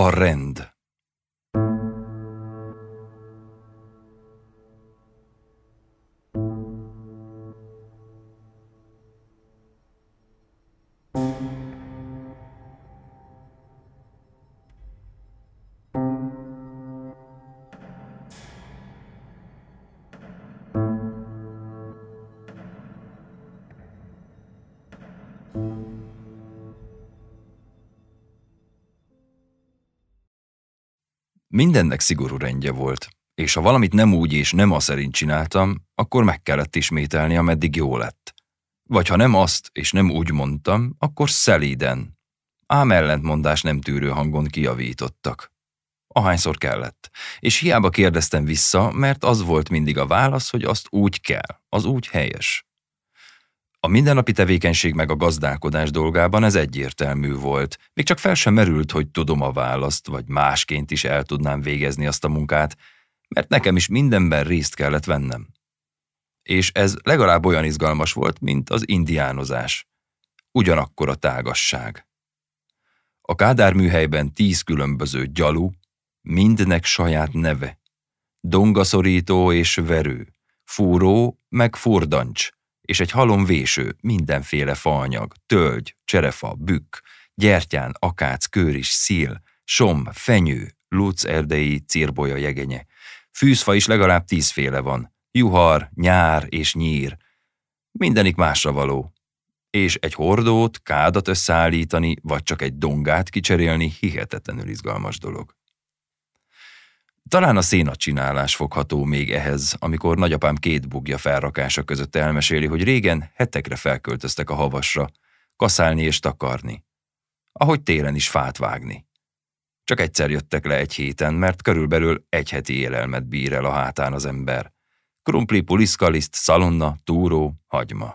A Mindennek szigorú rendje volt, és ha valamit nem úgy és nem az szerint csináltam, akkor meg kellett ismételni, ameddig jó lett. Vagy ha nem azt és nem úgy mondtam, akkor szelíden. Ám ellentmondás nem tűrő hangon kiavítottak. Ahányszor kellett. És hiába kérdeztem vissza, mert az volt mindig a válasz, hogy azt úgy kell, az úgy helyes. A mindennapi tevékenység meg a gazdálkodás dolgában ez egyértelmű volt. Még csak fel sem merült, hogy tudom a választ, vagy másként is el tudnám végezni azt a munkát, mert nekem is mindenben részt kellett vennem. És ez legalább olyan izgalmas volt, mint az indiánozás. Ugyanakkor a tágasság. A Kádár műhelyben tíz különböző gyalú, mindnek saját neve. Dongaszorító és verő, fúró meg furdancs, és egy halom véső, mindenféle faanyag, tölgy, cserefa, bükk, gyertyán, akác, kőris, szíl, som, fenyő, luc erdei, cirbolya jegenye. Fűzfa is legalább tízféle van, juhar, nyár és nyír. Mindenik másra való. És egy hordót, kádat összeállítani, vagy csak egy dongát kicserélni hihetetlenül izgalmas dolog. Talán a szénacsinálás fogható még ehhez, amikor nagyapám két bugja felrakása között elmeséli, hogy régen hetekre felköltöztek a havasra, kaszálni és takarni. Ahogy télen is fát vágni. Csak egyszer jöttek le egy héten, mert körülbelül egy heti élelmet bír el a hátán az ember. Krumpli, puliszkaliszt, szalonna, túró, hagyma.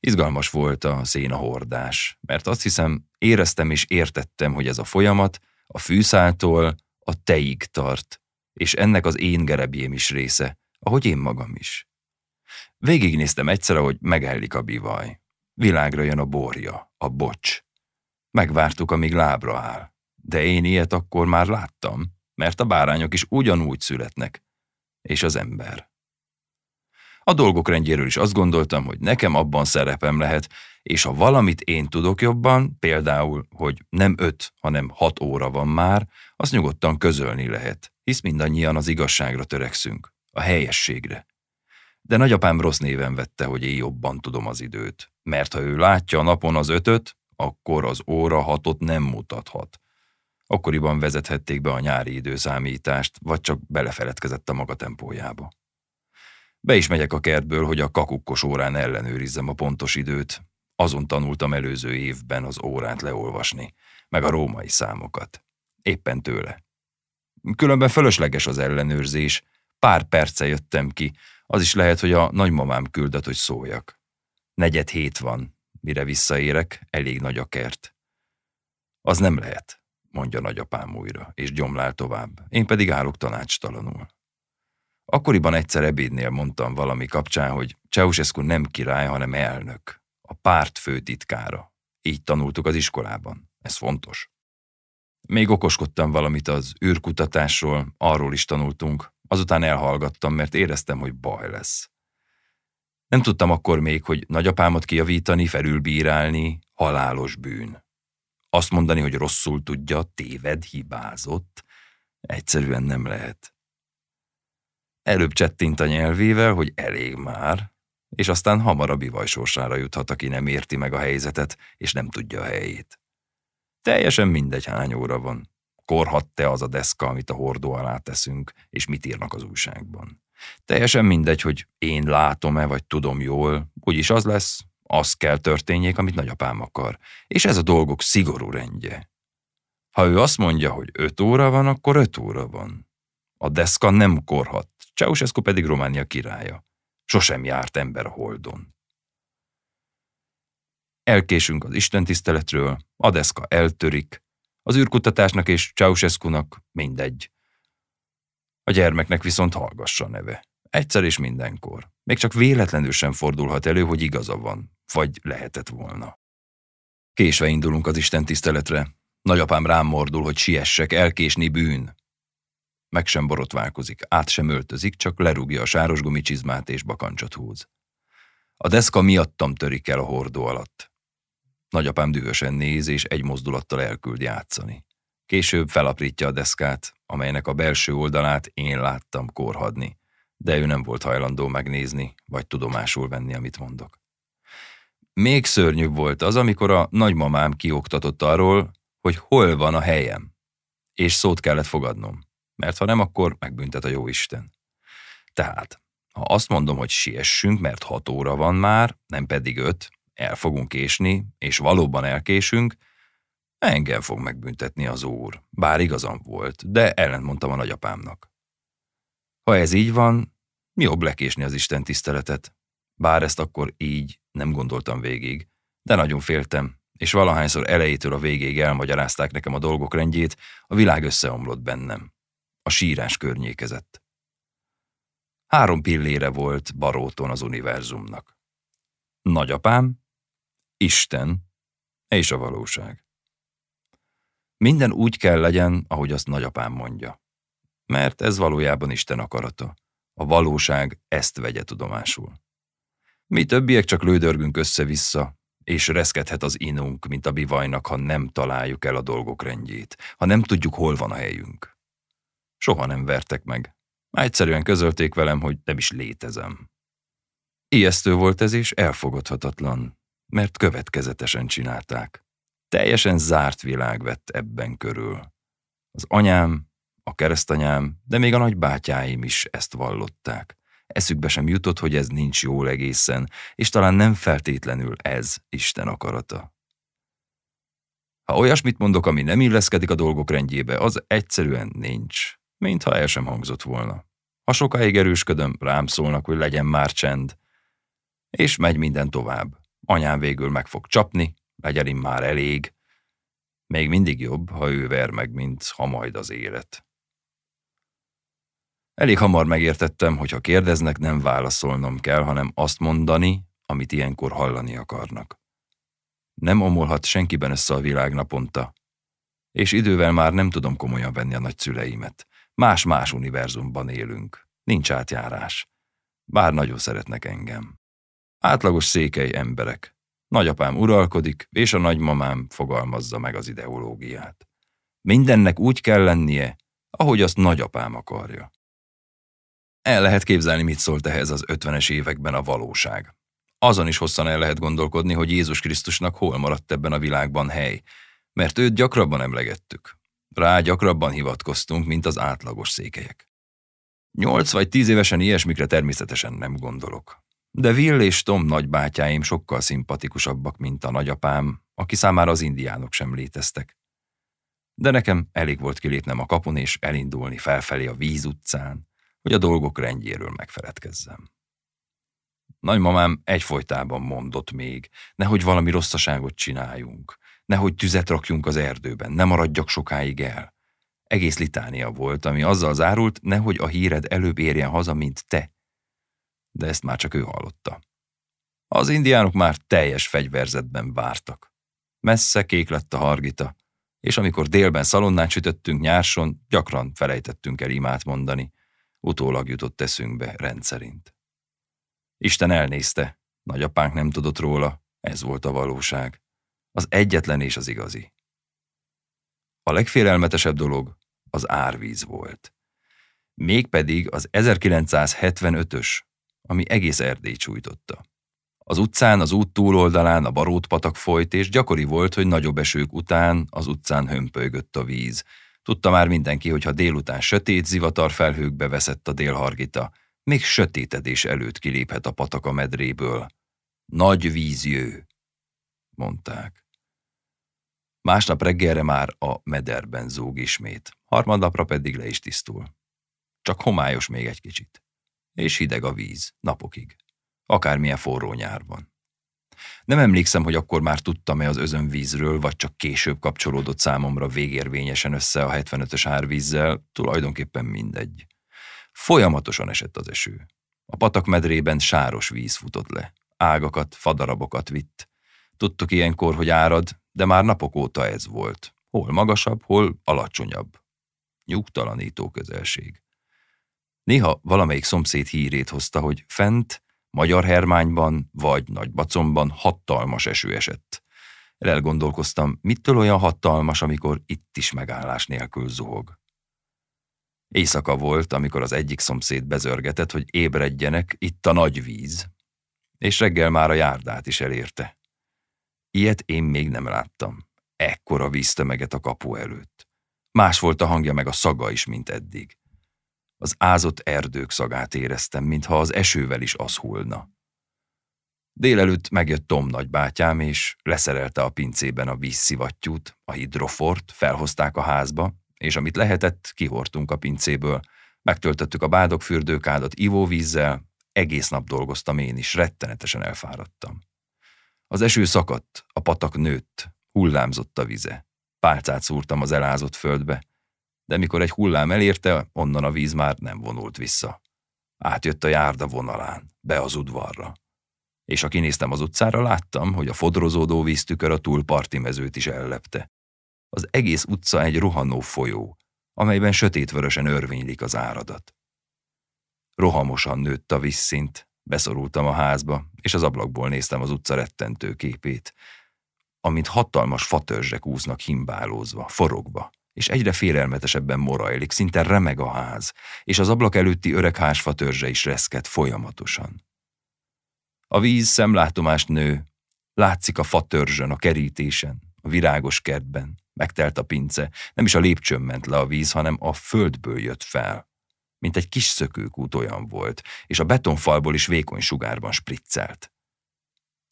Izgalmas volt a szénahordás, mert azt hiszem, éreztem és értettem, hogy ez a folyamat a fűszáltól a teig tart, és ennek az én gerebjém is része, ahogy én magam is. Végignéztem egyszer, hogy megellik a bivaj. Világra jön a borja, a bocs. Megvártuk, amíg lábra áll. De én ilyet akkor már láttam, mert a bárányok is ugyanúgy születnek. És az ember. A dolgok rendjéről is azt gondoltam, hogy nekem abban szerepem lehet, és ha valamit én tudok jobban, például, hogy nem öt, hanem hat óra van már, azt nyugodtan közölni lehet, hisz mindannyian az igazságra törekszünk, a helyességre. De nagyapám rossz néven vette, hogy én jobban tudom az időt, mert ha ő látja a napon az ötöt, akkor az óra hatot nem mutathat. Akkoriban vezethették be a nyári időszámítást, vagy csak belefeledkezett a maga tempójába. Be is megyek a kertből, hogy a kakukkos órán ellenőrizzem a pontos időt. Azon tanultam előző évben az órát leolvasni, meg a római számokat. Éppen tőle. Különben fölösleges az ellenőrzés. Pár perce jöttem ki, az is lehet, hogy a nagymamám küldött, hogy szóljak. Negyed hét van, mire visszaérek, elég nagy a kert. Az nem lehet, mondja nagyapám újra, és gyomlál tovább. Én pedig állok tanácstalanul. Akkoriban egyszer ebédnél mondtam valami kapcsán, hogy Ceausescu nem király, hanem elnök. A párt főtitkára. Így tanultuk az iskolában. Ez fontos. Még okoskodtam valamit az űrkutatásról, arról is tanultunk. Azután elhallgattam, mert éreztem, hogy baj lesz. Nem tudtam akkor még, hogy nagyapámat kijavítani, felülbírálni, halálos bűn. Azt mondani, hogy rosszul tudja, téved, hibázott, egyszerűen nem lehet. Előbb csettint a nyelvével, hogy elég már, és aztán hamar a bivaj sorsára juthat, aki nem érti meg a helyzetet, és nem tudja a helyét. Teljesen mindegy, hány óra van. Korhat-e az a deszka, amit a hordó alá teszünk, és mit írnak az újságban. Teljesen mindegy, hogy én látom-e, vagy tudom jól, úgyis az lesz, az kell történjék, amit nagyapám akar. És ez a dolgok szigorú rendje. Ha ő azt mondja, hogy öt óra van, akkor öt óra van. A deszka nem korhat, Ceausescu pedig Románia királya. Sosem járt ember a holdon. Elkésünk az istentiszteletről, a deszka eltörik, az űrkutatásnak és Ceausescu-nak mindegy. A gyermeknek viszont hallgassa neve. Egyszer és mindenkor. Még csak véletlenül sem fordulhat elő, hogy igaza van, vagy lehetett volna. Késve indulunk az Isten tiszteletre. Nagyapám rám mordul, hogy siessek, elkésni bűn. Meg sem borotválkozik, át sem öltözik, csak lerúgja a sáros gumicsizmát és bakancsot húz. A deszka miattam törik el a hordó alatt. Nagyapám dühösen néz, és egy mozdulattal elküld játszani. Később felaprítja a deszkát, amelynek a belső oldalát én láttam korhadni, de ő nem volt hajlandó megnézni, vagy tudomásul venni, amit mondok. Még szörnyűbb volt az, amikor a nagymamám kioktatott arról, hogy hol van a helyem, és szót kellett fogadnom, mert ha nem, akkor megbüntet a jóisten. Tehát, ha azt mondom, hogy siessünk, mert hat óra van már, nem pedig öt, el fogunk késni, és valóban elkésünk, engem fog megbüntetni az úr, bár igazam volt, de ellentmondtam a nagyapámnak. Ha ez így van, jobb lekésni az Isten tiszteletet, bár ezt akkor így nem gondoltam végig, de nagyon féltem, és valahányszor elejétől a végéig elmagyarázták nekem a dolgok rendjét, a világ összeomlott bennem. A sírás környékezett. Három pillére volt baróton az univerzumnak. Nagyapám, Isten és a valóság. Minden úgy kell legyen, ahogy azt nagyapám mondja. Mert ez valójában Isten akarata. A valóság ezt vegye tudomásul. Mi többiek csak lődörgünk össze-vissza, és reszkedhet az inunk, mint a bivajnak, ha nem találjuk el a dolgok rendjét, ha nem tudjuk, hol van a helyünk. Soha nem vertek meg. Egyszerűen közölték velem, hogy nem is létezem. Ijesztő volt ez, és elfogadhatatlan, mert következetesen csinálták. Teljesen zárt világ vett ebben körül. Az anyám, a keresztanyám, de még a nagybátyáim is ezt vallották. Eszükbe sem jutott, hogy ez nincs jól egészen, és talán nem feltétlenül ez Isten akarata. Ha olyasmit mondok, ami nem illeszkedik a dolgok rendjébe, az egyszerűen nincs, mintha el sem hangzott volna. Ha sokáig erősködöm, rám szólnak, hogy legyen már csend. És megy minden tovább. Anyám végül meg fog csapni, legyen már elég. Még mindig jobb, ha ő ver meg, mint ha majd az élet. Elég hamar megértettem, hogy ha kérdeznek, nem válaszolnom kell, hanem azt mondani, amit ilyenkor hallani akarnak. Nem omolhat senkiben össze a világ naponta, és idővel már nem tudom komolyan venni a nagyszüleimet. Más-más univerzumban élünk, nincs átjárás. Bár nagyon szeretnek engem. Átlagos székely emberek. Nagyapám uralkodik, és a nagymamám fogalmazza meg az ideológiát. Mindennek úgy kell lennie, ahogy azt nagyapám akarja. El lehet képzelni, mit szólt ehhez az ötvenes években a valóság. Azon is hosszan el lehet gondolkodni, hogy Jézus Krisztusnak hol maradt ebben a világban hely, mert őt gyakrabban emlegettük. Rá gyakrabban hivatkoztunk, mint az átlagos székelyek. Nyolc vagy tíz évesen ilyesmikre természetesen nem gondolok. De Will és Tom nagybátyáim sokkal szimpatikusabbak, mint a nagyapám, aki számára az indiánok sem léteztek. De nekem elég volt kilépnem a kapun és elindulni felfelé a víz utcán, hogy a dolgok rendjéről megfeledkezzem. Nagymamám egyfolytában mondott még, nehogy valami rosszaságot csináljunk, nehogy tüzet rakjunk az erdőben, ne maradjak sokáig el. Egész litánia volt, ami azzal zárult, nehogy a híred előbb érjen haza, mint te. De ezt már csak ő hallotta. Az indiánok már teljes fegyverzetben vártak. Messze kék lett a hargita, és amikor délben szalonnát sütöttünk nyárson, gyakran felejtettünk el imát mondani, Utólag jutott eszünkbe rendszerint. Isten elnézte, nagyapánk nem tudott róla, ez volt a valóság. Az egyetlen és az igazi. A legfélelmetesebb dolog az árvíz volt. Mégpedig az 1975-ös, ami egész Erdély csújtotta. Az utcán, az út túloldalán a barótpatak folyt, és gyakori volt, hogy nagyobb esők után az utcán hömpölygött a víz, Tudta már mindenki, hogy ha délután sötét zivatar felhőkbe veszett a délhargita, még sötétedés előtt kiléphet a patak a medréből. Nagy vízjő, mondták. Másnap reggelre már a mederben zúg ismét, harmadnapra pedig le is tisztul. Csak homályos még egy kicsit. És hideg a víz, napokig. Akármilyen forró nyár van. Nem emlékszem, hogy akkor már tudtam-e az özönvízről, vagy csak később kapcsolódott számomra végérvényesen össze a 75-ös árvízzel, tulajdonképpen mindegy. Folyamatosan esett az eső. A patak medrében sáros víz futott le. Ágakat, fadarabokat vitt. Tudtuk ilyenkor, hogy árad, de már napok óta ez volt. Hol magasabb, hol alacsonyabb. Nyugtalanító közelség. Néha valamelyik szomszéd hírét hozta, hogy fent, Magyar Hermányban vagy Nagybacomban hatalmas eső esett. Elgondolkoztam, mitől olyan hatalmas, amikor itt is megállás nélkül zuhog. Éjszaka volt, amikor az egyik szomszéd bezörgetett, hogy ébredjenek, itt a nagy víz, és reggel már a járdát is elérte. Ilyet én még nem láttam. Ekkora víztömeget a kapu előtt. Más volt a hangja meg a szaga is, mint eddig. Az ázott erdők szagát éreztem, mintha az esővel is az hullna. Délelőtt megjött Tom nagybátyám, és leszerelte a pincében a vízszivattyút, a hidrofort, felhozták a házba, és amit lehetett, kihortunk a pincéből. Megtöltöttük a bádogfürdőkádat ivóvízzel, egész nap dolgoztam én is, rettenetesen elfáradtam. Az eső szakadt, a patak nőtt, hullámzott a vize. Pálcát szúrtam az elázott földbe, de mikor egy hullám elérte, onnan a víz már nem vonult vissza. Átjött a járda vonalán, be az udvarra. És ha kinéztem az utcára, láttam, hogy a fodrozódó víztükör a túlparti mezőt is ellepte. Az egész utca egy rohanó folyó, amelyben sötétvörösen örvénylik az áradat. Rohamosan nőtt a vízszint, beszorultam a házba, és az ablakból néztem az utca rettentő képét, amint hatalmas fatörzsek úznak himbálózva, forogva, és egyre félelmetesebben morajlik, szinte remeg a ház, és az ablak előtti öreg házfa törzse is reszket folyamatosan. A víz szemlátomást nő, látszik a fatörzsön, a kerítésen, a virágos kertben, megtelt a pince, nem is a lépcsőn ment le a víz, hanem a földből jött fel. Mint egy kis szökőkút olyan volt, és a betonfalból is vékony sugárban spriccelt.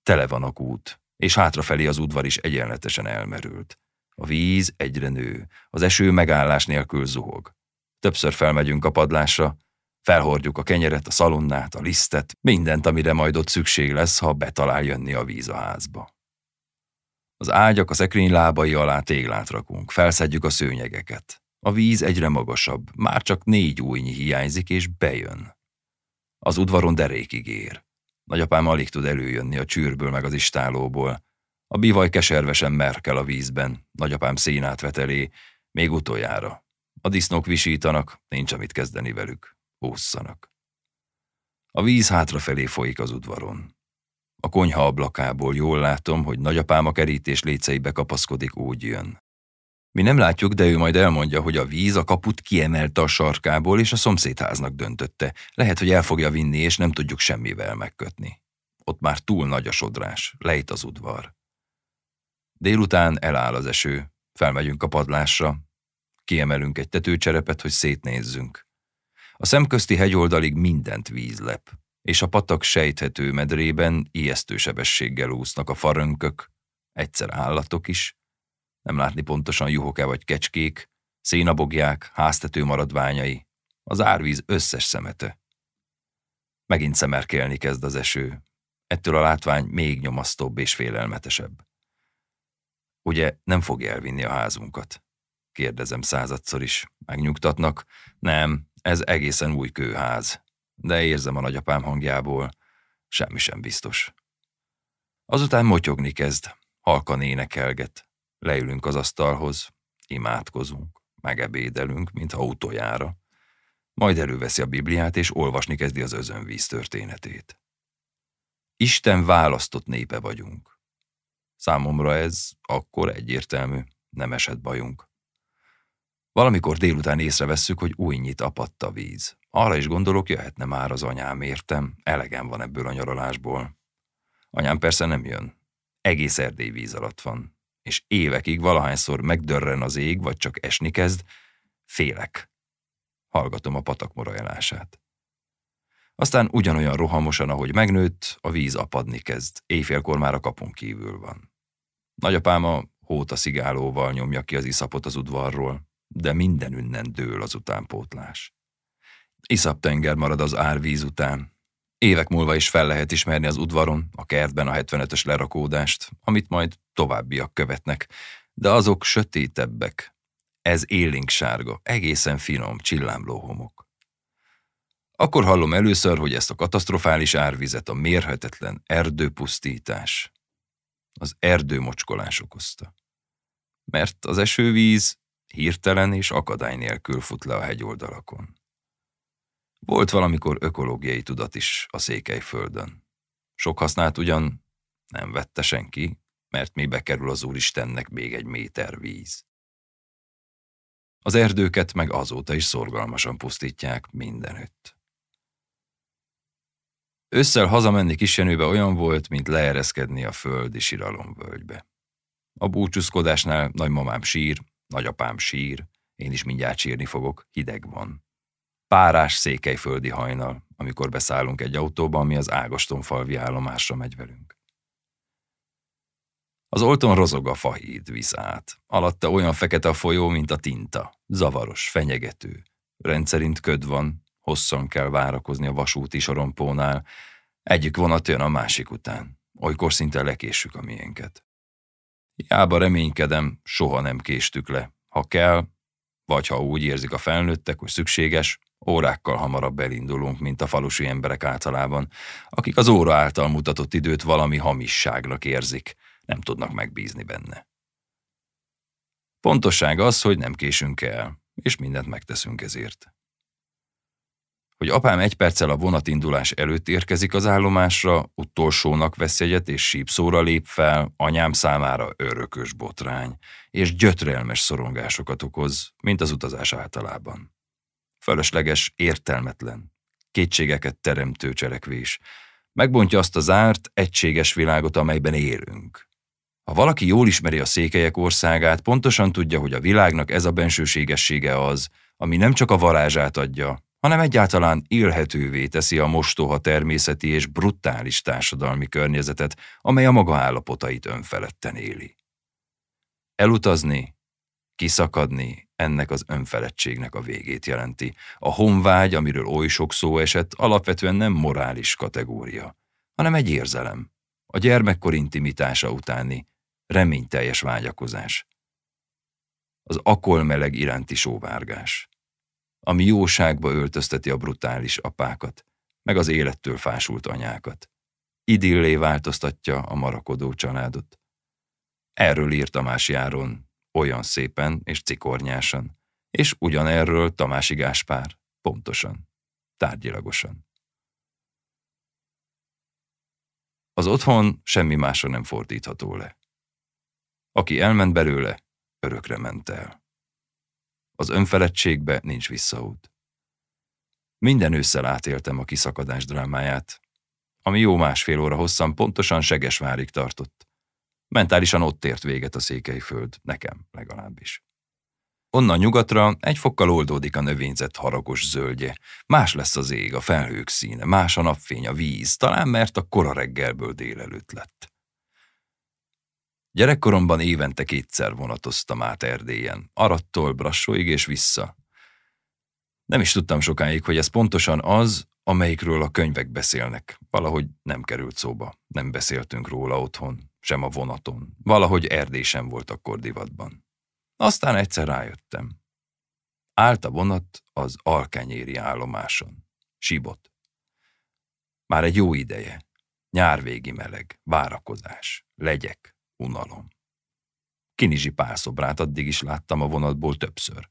Tele van a kút, és hátrafelé az udvar is egyenletesen elmerült. A víz egyre nő, az eső megállás nélkül zuhog. Többször felmegyünk a padlásra, felhordjuk a kenyeret, a szalonnát, a lisztet, mindent, amire majd ott szükség lesz, ha betalál jönni a víz a házba. Az ágyak a szekrény lábai alá téglát rakunk, felszedjük a szőnyegeket. A víz egyre magasabb, már csak négy újnyi hiányzik, és bejön. Az udvaron derékig ér. Nagyapám alig tud előjönni a csűrből meg az istálóból, a bivaj keservesen merkel a vízben, nagyapám színát vetelé, még utoljára. A disznók visítanak, nincs amit kezdeni velük. Ússzanak. A víz hátrafelé folyik az udvaron. A konyha ablakából jól látom, hogy nagyapám a kerítés léceibe kapaszkodik, úgy jön. Mi nem látjuk, de ő majd elmondja, hogy a víz a kaput kiemelte a sarkából, és a szomszédháznak döntötte. Lehet, hogy el fogja vinni, és nem tudjuk semmivel megkötni. Ott már túl nagy a sodrás, lejt az udvar. Délután eláll az eső, felmegyünk a padlásra, kiemelünk egy tetőcserepet, hogy szétnézzünk. A szemközti hegyoldalig mindent víz lep, és a patak sejthető medrében ijesztő sebességgel úsznak a farönkök, egyszer állatok is, nem látni pontosan juhok-e vagy kecskék, szénabogják, háztető maradványai, az árvíz összes szemete. Megint szemerkelni kezd az eső, ettől a látvány még nyomasztóbb és félelmetesebb. Ugye nem fogja elvinni a házunkat? Kérdezem századszor is. Megnyugtatnak? Nem, ez egészen új kőház. De érzem a nagyapám hangjából. Semmi sem biztos. Azután motyogni kezd, halkan énekelget. Leülünk az asztalhoz, imádkozunk, megebédelünk, mintha utoljára. Majd előveszi a Bibliát, és olvasni kezdi az özönvíz történetét. Isten választott népe vagyunk. Számomra ez akkor egyértelmű, nem esett bajunk. Valamikor délután észrevesszük, hogy újnyit apadt a víz. Arra is gondolok, jöhetne már az anyám, értem, elegem van ebből a nyaralásból. Anyám persze nem jön. Egész erdély víz alatt van. És évekig valahányszor megdörren az ég, vagy csak esni kezd, félek. Hallgatom a patak morajlását. Aztán ugyanolyan rohamosan, ahogy megnőtt, a víz apadni kezd. Éjfélkor már a kapunk kívül van. Nagyapám a hóta szigálóval nyomja ki az iszapot az udvarról, de minden ünnen dől az utánpótlás. Iszap tenger marad az árvíz után. Évek múlva is fel lehet ismerni az udvaron, a kertben a 75-ös lerakódást, amit majd továbbiak követnek, de azok sötétebbek. Ez élénk sárga, egészen finom, csillámló homok. Akkor hallom először, hogy ezt a katasztrofális árvizet a mérhetetlen erdőpusztítás, az erdőmocskolás okozta. mert az esővíz hirtelen és akadály nélkül fut le a hegyoldalakon. Volt valamikor ökológiai tudat is a Székelyföldön. Sok hasznát ugyan nem vette senki, mert mi bekerül az Úristennek még egy méter víz. Az erdőket meg azóta is szorgalmasan pusztítják mindenütt. Ősszel hazamenni Kisjenőbe olyan volt, mint leereszkedni a földi siralomvölgybe. A búcsúzkodásnál nagymamám sír, nagyapám sír, én is mindjárt sírni fogok, hideg van. Párás székelyföldi hajnal, amikor beszállunk egy autóba, ami az Ágostonfalvi állomásra megy velünk. Az olton rozog a fahíd visz át. Alatta olyan fekete a folyó, mint a tinta. Zavaros, fenyegető. Rendszerint köd van, hosszan kell várakozni a vasúti sorompónál. Egyik vonat jön a másik után. Olykor szinte lekéssük a miénket. Hiába reménykedem, soha nem késtük le. Ha kell, vagy ha úgy érzik a felnőttek, hogy szükséges, órákkal hamarabb elindulunk, mint a falusi emberek általában, akik az óra által mutatott időt valami hamisságnak érzik, nem tudnak megbízni benne. Pontosság az, hogy nem késünk el, és mindent megteszünk ezért. Hogy apám egy perccel a vonatindulás előtt érkezik az állomásra, utolsónak vesz jegyet és sípszóra lép fel, anyám számára örökös botrány, és gyötrelmes szorongásokat okoz, mint az utazás általában. Fölösleges, értelmetlen, kétségeket teremtő cselekvés. Megbontja azt az árt, egységes világot, amelyben élünk. Ha valaki jól ismeri a székelyek országát, pontosan tudja, hogy a világnak ez a bensőségessége az, ami nem csak a varázsát adja, hanem egyáltalán élhetővé teszi a mostoha természeti és brutális társadalmi környezetet, amely a maga állapotait önfeledten éli. Elutazni, kiszakadni ennek az önfeledtségnek a végét jelenti. A honvágy, amiről oly sok szó esett, alapvetően nem morális kategória, hanem egy érzelem. A gyermekkor intimitása utáni, reményteljes vágyakozás. Az akolmeleg iránti sóvárgás, ami jóságba öltözteti a brutális apákat, meg az élettől fásult anyákat. Idillé változtatja a marakodó családot. Erről írt Tamás Járon, olyan szépen és cikornyásan, és ugyanerről Tamási Gáspár, pontosan, tárgyilagosan. Az otthon semmi másra nem fordítható le. Aki elment belőle, örökre ment el. Az önfeledtségbe nincs visszaút. Minden ősszel átéltem a kiszakadás drámáját, ami jó másfél óra hosszan pontosan Segesvárig tartott. Mentálisan ott ért véget a székelyföld, nekem legalábbis. Onnan nyugatra egy fokkal oldódik a növényzet haragos zöldje. Más lesz az ég, a felhők színe, más a napfény, a víz, talán mert a kora reggelből délelőtt lett. Gyerekkoromban évente kétszer vonatoztam át Erdélyen, Arattól Brassóig és vissza. Nem is tudtam sokáig, hogy ez pontosan az, amelyikről a könyvek beszélnek. Valahogy nem került szóba, nem beszéltünk róla otthon, sem a vonaton. Valahogy Erdély sem volt akkor divatban. Aztán egyszer rájöttem. Állt a vonat az Alkenyéri állomáson. Sibot. Már egy jó ideje. Nyárvégi meleg, várakozás, legyek, Unalom. Kinizsi pálszobrát addig is láttam a vonatból többször.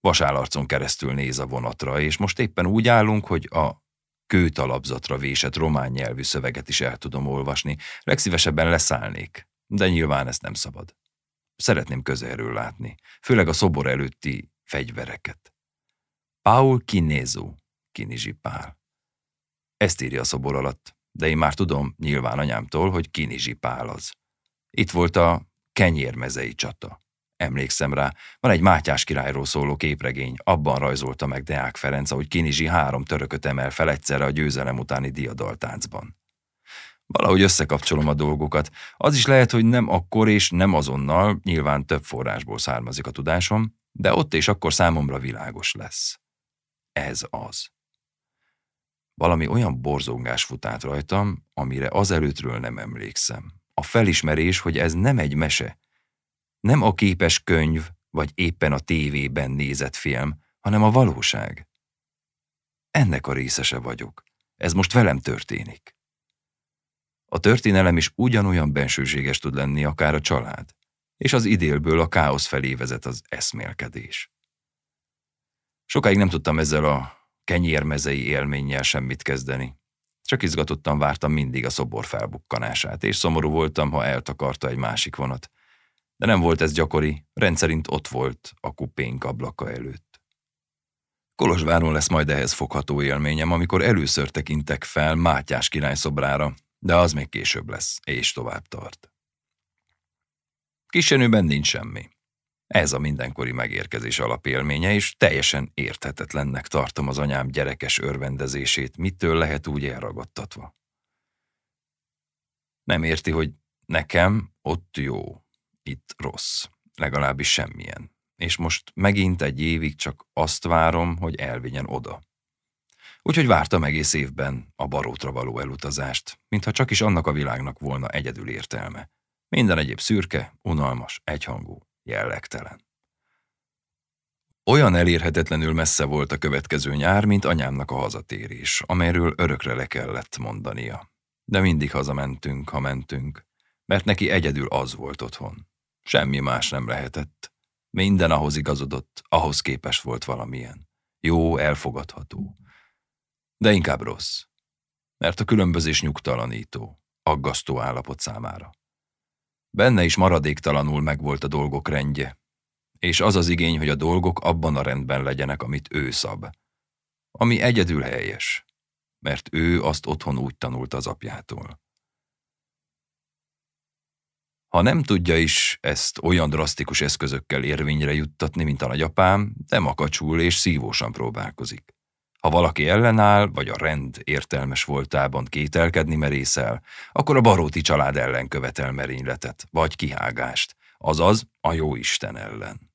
Vasálarcon keresztül néz a vonatra, és most éppen úgy állunk, hogy a kőtalapzatra vésett román nyelvű szöveget is el tudom olvasni, legszívesebben leszállnék, de nyilván ezt nem szabad. Szeretném közelről látni, főleg a szobor előtti fegyvereket. Paul Kinézu, Kinizsi Pál. Ezt írja a szobor alatt, de én már tudom nyilván anyámtól, hogy Kinizsi Pál az. Itt volt a kenyérmezei csata. Emlékszem rá, van egy Mátyás királyról szóló képregény, abban rajzolta meg Deák Ferenc, ahogy Kinizsi három törököt emel fel egyszerre a győzelem utáni diadaltáncban. Valahogy összekapcsolom a dolgokat. Az is lehet, hogy nem akkor és nem azonnal, nyilván több forrásból származik a tudásom, de ott és akkor számomra világos lesz. Ez az. Valami olyan borzongás fut át rajtam, amire azelőttről nem emlékszem a felismerés, hogy ez nem egy mese, nem a képes könyv, vagy éppen a tévében nézett film, hanem a valóság. Ennek a részese vagyok. Ez most velem történik. A történelem is ugyanolyan bensőséges tud lenni, akár a család. és az idélből a káosz felé vezet az eszmélkedés. Sokáig nem tudtam ezzel a kenyérmezei élménnyel semmit kezdeni. Csak izgatottan vártam mindig a szobor felbukkanását, és szomorú voltam, ha eltakarta egy másik vonat. De nem volt ez gyakori, rendszerint ott volt a kupénk ablaka előtt. Kolozsváron lesz majd ehhez fogható élményem, amikor először tekintek fel Mátyás király szobrára, de az még később lesz, és tovább tart. Kisenőben nincs semmi. Ez a mindenkori megérkezés alapélménye, és teljesen érthetetlennek tartom az anyám gyerekes örvendezését, mitől lehet úgy elragadtatva. Nem érti, hogy nekem ott jó, itt rossz, legalábbis semmilyen. És most megint egy évig csak azt várom, hogy elvigyen oda. Úgyhogy vártam egész évben a barótra való elutazást, mintha csak is annak a világnak volna egyedül értelme. Minden egyéb szürke, unalmas, egyhangú, jellegtelen. Olyan elérhetetlenül messze volt a következő nyár, mint anyámnak a hazatérés, amelyről örökre le kellett mondania. De mindig hazamentünk, ha mentünk, mert neki egyedül az volt otthon. Semmi más nem lehetett. Minden ahhoz igazodott, ahhoz képes volt valamilyen. Jó, elfogadható. De inkább rossz. Mert a különbözés nyugtalanító, aggasztó állapot számára. Benne is maradéktalanul megvolt a dolgok rendje, és az az igény, hogy a dolgok abban a rendben legyenek, amit ő szab. Ami egyedül helyes, mert ő azt otthon úgy tanult az apjától. Ha nem tudja is ezt olyan drasztikus eszközökkel érvényre juttatni, mint a nagyapám, de makacsul és szívósan próbálkozik. Ha valaki ellenáll, vagy a rend értelmes voltában kételkedni merészel, akkor a baróti család ellen követel merényletet, vagy kihágást, azaz a jó Isten ellen.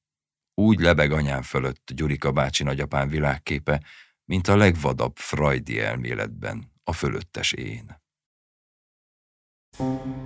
Úgy lebeg anyám fölött Gyurika bácsi nagyapám világképe, mint a legvadabb frajdi elméletben a fölöttes én. Thank you